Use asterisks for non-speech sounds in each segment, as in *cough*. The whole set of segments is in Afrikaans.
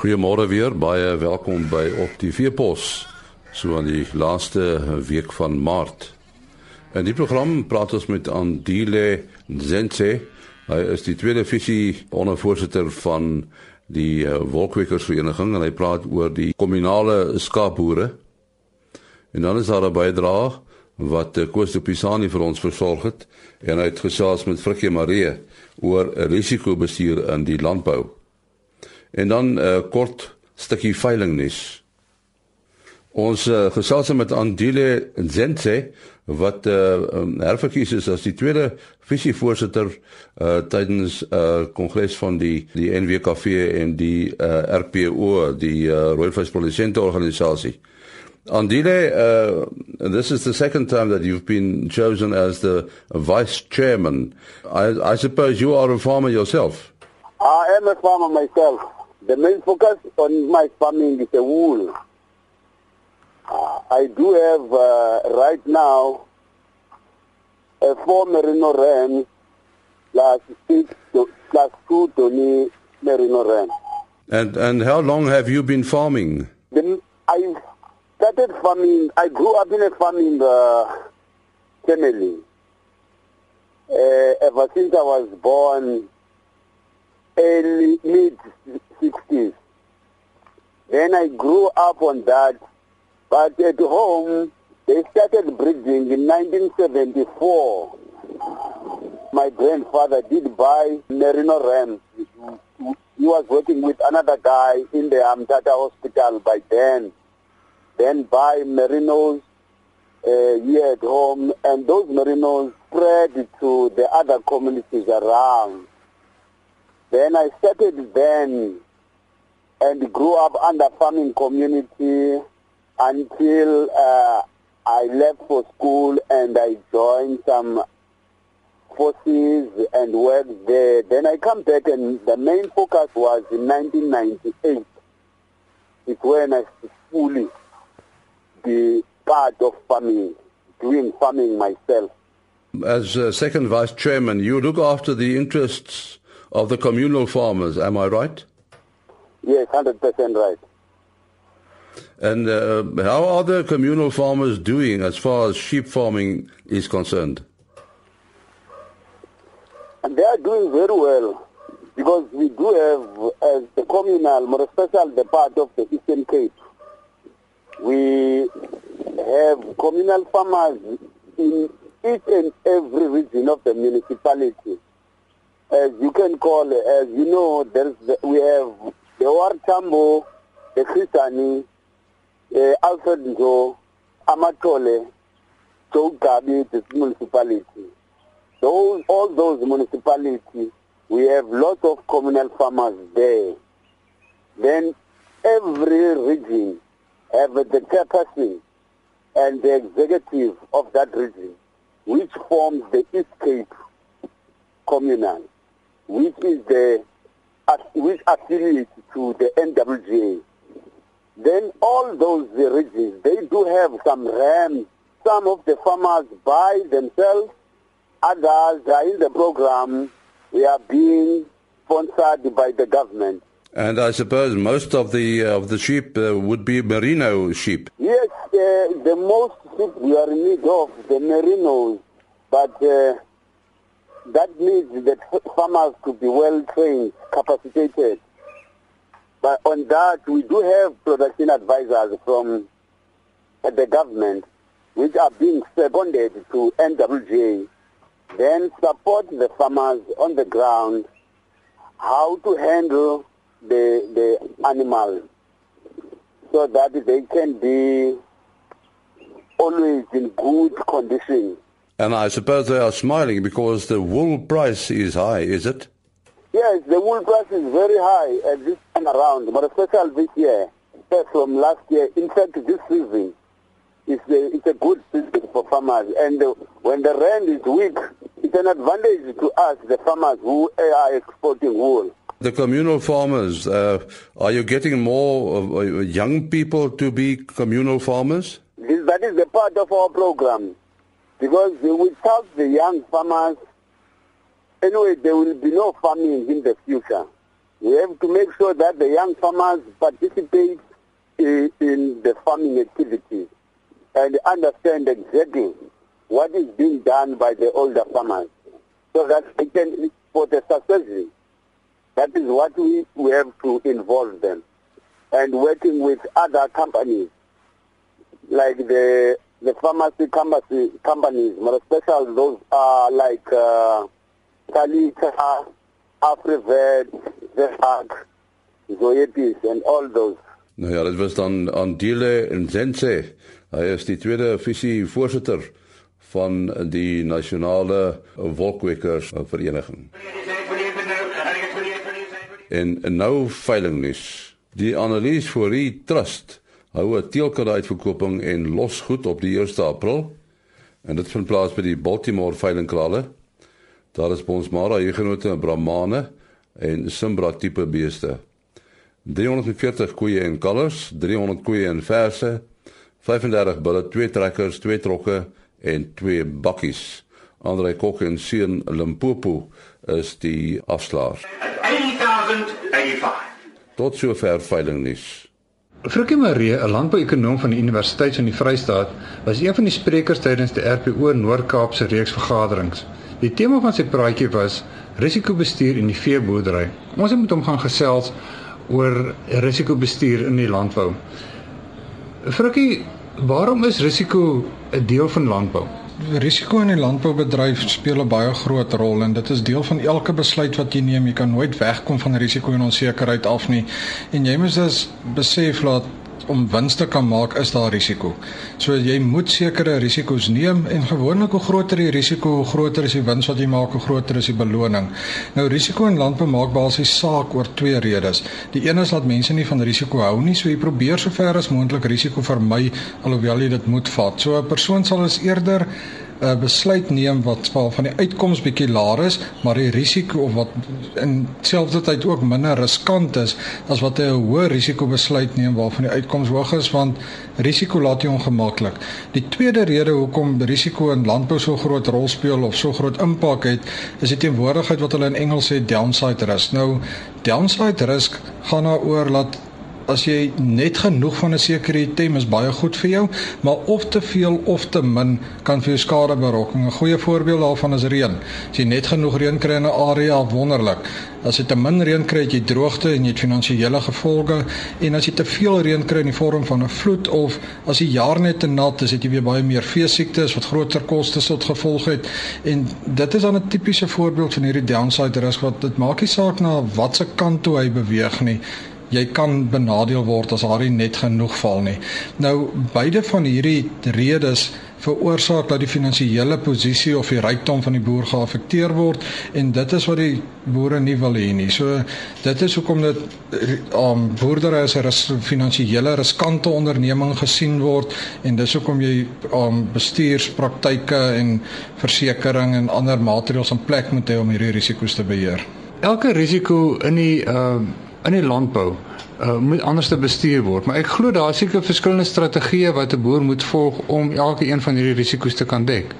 Goeiemôre weer, baie welkom by op die Veepos. So aan die laaste week van Maart. In die program praat ons met Andile Zenze. Hy is die tweede visie ondervoorsitter van die uh, Wolkwekersvereniging en hy praat oor die kommunale skaapboere. En dan is daar 'n bydrae wat uh, Koos de Pisani vir ons versorg het en hy het gesels met Frikkie Marie oor risikobestuur in die landbou. En dan 'n uh, kort stukkie veilingnuus. Ons uh, gesels met Andile Zenze wat uh, um, herverkies is as die tweede visievoorsitter uh, tydens 'n uh, kongres van die die NWKV en die uh, RPO, die uh, Rooi Visprodusente Organisasie. Andile, uh, this is the second time that you've been chosen as the vice chairman. I, I suppose you are a farmer yourself. I am a farmer myself. The main focus on my farming is the wool. Uh, I do have uh, right now a four merino ram plus six plus two Tony merino ram. And and how long have you been farming? Then I started farming. I grew up in a farming uh, family. Uh, ever since I was born, early mid sixties. Then I grew up on that, but at home they started breeding in 1974. My grandfather did buy merino rams. He was working with another guy in the Amtata hospital by then. Then buy merinos uh, here at home, and those merinos spread to the other communities around. Then I started then and grew up under farming community until uh, I left for school and I joined some forces and worked there. Then I come back and the main focus was in 1998. It's when I fully be part of farming, doing farming myself. As uh, second vice chairman, you look after the interests of the communal farmers, am I right? Yes, 100% right. And uh, how are the communal farmers doing as far as sheep farming is concerned? And they are doing very well because we do have, as the communal, more especially the part of the Eastern Cape, we have communal farmers in each and every region of the municipality. As you can call, as you know, there's the, we have the Wartambo, the Christiani, uh, Alfred Njo, Amatole, Chogabi, the municipality. Those, all those municipalities, we have lots of communal farmers there. Then every region have the chairperson and the executive of that region, which forms the East Cape Communal, which is the which affiliates to the NWGA. Then all those regions, they do have some rams. Some of the farmers buy themselves. Others are in the program. We are being sponsored by the government. And I suppose most of the uh, of the sheep uh, would be merino sheep. Yes, uh, the most sheep we are in need of the merinos, but uh, that needs that *laughs* farmers to be well trained, capacitated. But on that, we do have production advisors from uh, the government, which are being seconded to NWJ, then support the farmers on the ground how to handle the the animals so that they can be always in good condition. And I suppose they are smiling because the wool price is high, is it? Yes, the wool price is very high at this time around, but especially this year, from last year. In fact, this season, it's a, it's a good season for farmers. And when the rand is weak, it's an advantage to us, the farmers who are exporting wool. The communal farmers, uh, are you getting more uh, young people to be communal farmers? This, that is the part of our program. Because without the young farmers, anyway, there will be no farming in the future. We have to make sure that the young farmers participate in, in the farming activities and understand exactly what is being done by the older farmers so that they can, for the success, that is what we, we have to involve them. And working with other companies, like the the pharmacy company, companies, more especially those are like uh, Kalita, Afrivet, Zehag, Zoetis, and all those. Nou ja, dit was dan Andile Nzense. Hy is die tweede visie voorsitter van die nasionale wolkwekers vereniging. En, en nou veilingnuus. Die analise vir die trust hou 'n teelkade uitverkoping en los goed op die 1 April. En dit vind plaas by die Baltimore veilingkrale. Daar is ons Mara Hugenote en Brahmane en Simbra tipe beeste. 340 koeie en kalvers, 300 koeie en verse, 35 bulle, twee trekkers, twee trokke en twee bakkies. Andre Kok en Seun Limpopo is die afslaer. 8085. Tot sover veiling nuus. Frikkie Marie, 'n landbouekonoom van die Universiteit van die Vrystaat, was een van die sprekers tydens die RPO Noord-Kaap se reeks vergaderings. Die tema van sy praatjie was risikobestuur in die veeboerdery. Ons het met hom gaan gesels oor risikobestuur in die landbou. Frikkie, waarom is risiko 'n deel van landbou? Risiko in die landboubedryf speel 'n baie groot rol en dit is deel van elke besluit wat jy neem. Jy kan nooit wegkom van risiko en onsekerheid af nie. En jy moet dus besef dat om wins te kan maak is daar risiko. So jy moet sekere risiko's neem en gewoonlik hoe groter die risiko, hoe groter is die wins wat jy maak, hoe groter is die beloning. Nou risiko in landbou maak basies saak oor twee redes. Die een is dat mense nie van risiko hou nie, so jy probeer sover as moontlik risiko vermy alhoewel jy dit moet vat. So 'n persoon sal is eerder 'n uh, besluit neem wat van die uitkoms bietjie laer is, maar die risiko of wat in selfde tyd ook minder riskant is as wat 'n hoë risiko besluit neem waarvan die uitkoms hoog is want risiko laat jou ongemaklik. Die tweede rede hoekom risiko in landbou so groot rol speel of so groot impak het, is die teenwoordigheid wat hulle in Engels sê downside risk. Nou downside risk gaan daaroor dat as jy net genoeg van 'n sekere item is baie goed vir jou, maar of te veel of te min kan vir jou skade berokken. 'n Goeie voorbeeld daarvan is reën. As jy net genoeg reën kry in 'n area, wonderlik. As jy te min reën kry, het jy droogte en jy het finansiële gevolge en as jy te veel reën kry in die vorm van 'n vloed of as die jaar net te nat is, het jy weer baie meer veesiektes wat groter kostes tot gevolg het. En dit is dan 'n tipiese voorbeeld van hierdie downside risk wat dit maak nie saak na watter kant toe hy beweeg nie jy kan benadeel word as daar nie net genoeg val nie. Nou beide van hierdie redes veroorsaak dat die finansiële posisie of die rykdom van die boer geaffekteer word en dit is wat die boere nie wil hê nie. So dit is hoekom dit um boerdery as 'n finansiële riskante onderneming gesien word en dis hoekom jy um bestuurspraktyke en versekerings en ander maatreëls in plek moet hê om hierdie risiko's te beheer. Elke risiko in die uh in die landbou uh, moet anders te bestuur word, maar ek glo daar is seker verskillende strategieë wat 'n boer moet volg om elke een van hierdie risiko's te kan dek.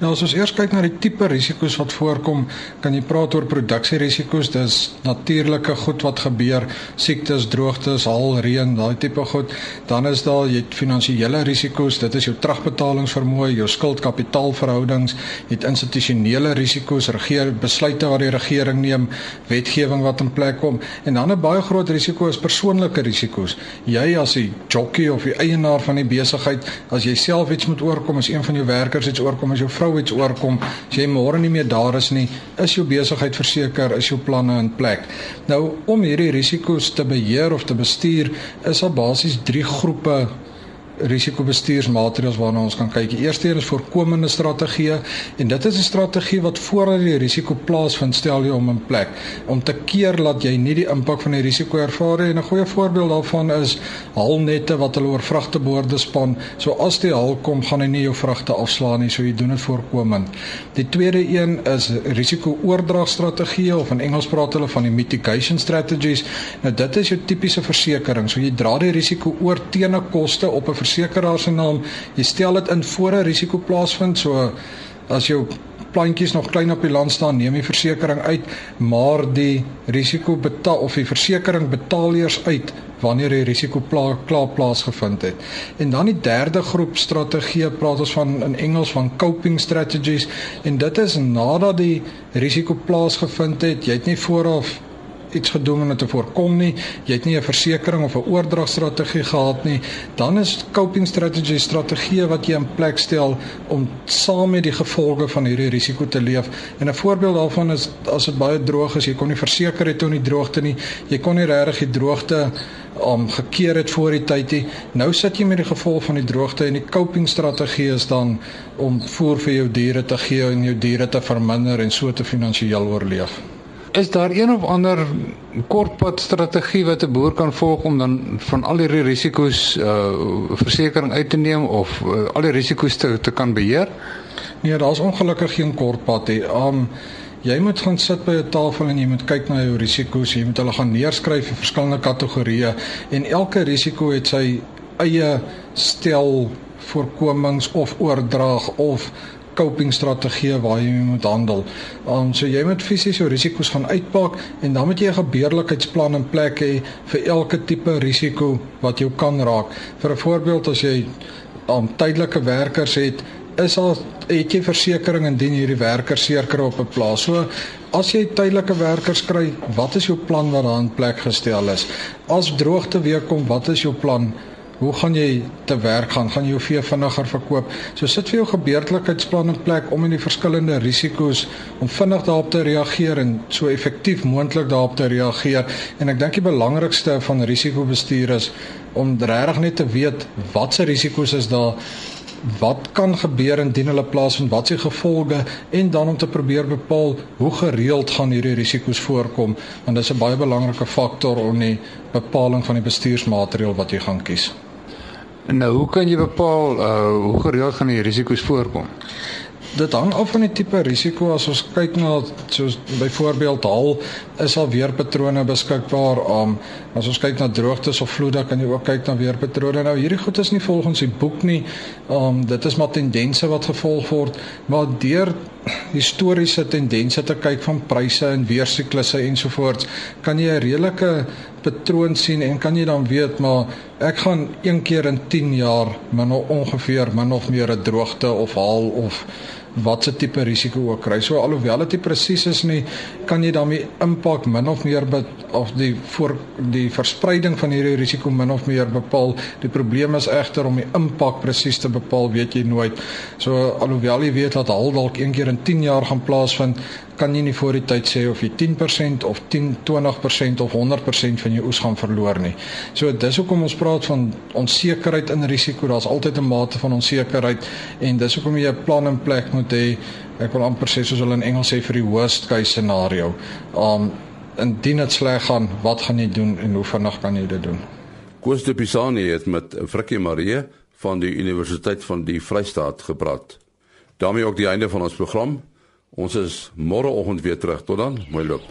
Nou as ons eers kyk na die tipe risiko's wat voorkom, kan jy praat oor produksierisiko's. Dis natuurlike goed wat gebeur, siektes, droogtes, haal, reën, daai tipe goed. Dan is daar jy het finansiële risiko's. Dit is jou terugbetalingsvermoë, jou skuld-kapitaalverhoudings, jy het institusionele risiko's, regeer besluite wat die regering neem, wetgewing wat in plek kom. En dan 'n baie groot risiko is persoonlike risiko's. Jy as die jockey of die eienaar van die besigheid, as jy self iets moet oorkom, as een van jou werkers iets oorkom, as jou vrou iets oorkom, as jy môre nie meer daar is nie, is jou besigheid verseker, is jou planne in plek. Nou om hierdie risiko's te beheer of te bestuur, is daar basies 3 groepe risikobestuursmaatreëls waarna ons kan kyk. Die eerste een is voorkomende strategieë en dit is 'n strategie wat voordat die risiko plaasvind, stel jy om in plek om te keer dat jy nie die impak van die risiko ervaar nie. 'n goeie voorbeeld daarvan is halnette wat hulle oor vragteboorde span. So as die haal kom, gaan hy nie jou vragte afslaan nie, so jy doen dit voorkomend. Die tweede een is risiko-oordragstrategieë of in Engels praat hulle van die mitigation strategies. Nou dit is jou tipiese versekerings. So jy dra die risiko oor teen 'n koste op 'n versekeraar se naam. Jy stel dit in voor 'n risiko plaasvind. So as jou plantjies nog klein op die land staan, neem die versekerings uit, maar die risiko betaal of die versekering betaal eers uit wanneer die risiko pla klaar plaasgevind het. En dan die derde groep strategieë praat ons van in Engels van coping strategies en dit is nadat die risiko plaasgevind het, jy het nie vooraf iets gedoen om dit te voorkom nie, jy het nie 'n versekerings of 'n oordragstrategie gehad nie, dan is coping strategy strategieë wat jy in plek stel om saam met die gevolge van hierdie risiko te leef. En 'n voorbeeld daarvan is as dit baie droog is, jy kon nie verseker het toe die droogte nie, jy kon nie regtig die droogte om um, gekeer het voor die tyd nie. Nou sit jy met die gevolg van die droogte en die coping strategie is dan om voer vir jou diere te gee en jou diere te verminder en so te finansiëel oorleef. Is daar een of ander kortpad strategie wat 'n boer kan volg om dan van al hierdie risiko's uh versekerings uit te neem of uh, al die risiko's te te kan beheer? Nee, daar's ongelukkig geen kortpad nie. Um jy moet gaan sit by 'n tafel en jy moet kyk na jou risiko's. Jy moet hulle gaan neerskryf in verskillende kategorieë en elke risiko het sy eie stel voorkomings of oordrag of coping strategieë waar jy moet handel. Um so jy moet fisies jou risiko's gaan uitpak en dan moet jy 'n gebeurlikheidsplan in plek hê vir elke tipe risiko wat jou kan raak. Vir 'n voorbeeld as jy um tydelike werkers het, is al het jy versekerings indien hierdie werkers seker op 'n plaas. So as jy tydelike werkers kry, wat is jou plan wat daar in plek gestel is? As droogte weer kom, wat is jou plan? Hoe gaan jy te werk gaan? Gaan jy jou vee vinniger verkoop? So sit vir jou gebeurlikheidsplan in plek om in die verskillende risiko's om vinnig daarop te reageer en so effektief moontlik daarop te reageer. En ek dink die belangrikste van risikobestuur is om regtig net te weet watse risiko's is daar wat kan gebeur indien hulle plaasvind wat se gevolge en dan om te probeer bepaal hoe gereeld gaan hierdie risiko's voorkom want dit is 'n baie belangrike faktor in die bepaling van die bestuursmateriaal wat jy gaan kies. Nou hoe kan jy bepaal uh hoe gereeld gaan die risiko's voorkom? Dit hang af van die tipe risiko. As ons kyk na soos byvoorbeeld haal is al weerpatrone beskikbaar. Um, as ons kyk na droogtes of vloede kan jy ook kyk na weerpatrone. Nou hierdie goed is nie volgens die boek nie. Um, dit is maar tendense wat gevolg word. Maar deur historiese tendense te kyk van pryse en weersiklusse ensovoorts kan jy 'n redelike patroon sien en kan jy dan weet maar ek gaan een keer in 10 jaar min ongeveer min of meer 'n droogte of haal of watse tipe risiko ook kry. So alhoewel dit presies is nie, kan jy daarmee impak min of meer of die voor die verspreiding van hierdie risiko min of meer bepaal. Die probleem is egter om die impak presies te bepaal, weet jy nooit. So alhoewel jy weet dat al dalk een keer in 10 jaar gaan plaasvind, kan jy nie voor die tyd sê of jy 10% of 10 20% of 100% van jou oes gaan verloor nie. So dis hoekom ons praat van onsekerheid en risiko. Daar's altyd 'n mate van onsekerheid en dis hoekom jy 'n plan in plek moet hê. Ek wil amper sê soos hulle in Engels sê vir die worst case scenario. Um indien dit sleg gaan, wat gaan jy doen en hoe vinnig kan jy dit doen? Koos de Pisani het met Frikkie Marie van die Universiteit van die Vrystaat gepraat. daarmee ook die einde van ons program. Ons is môreoggend weer terug. Tot dan. Mooi loop.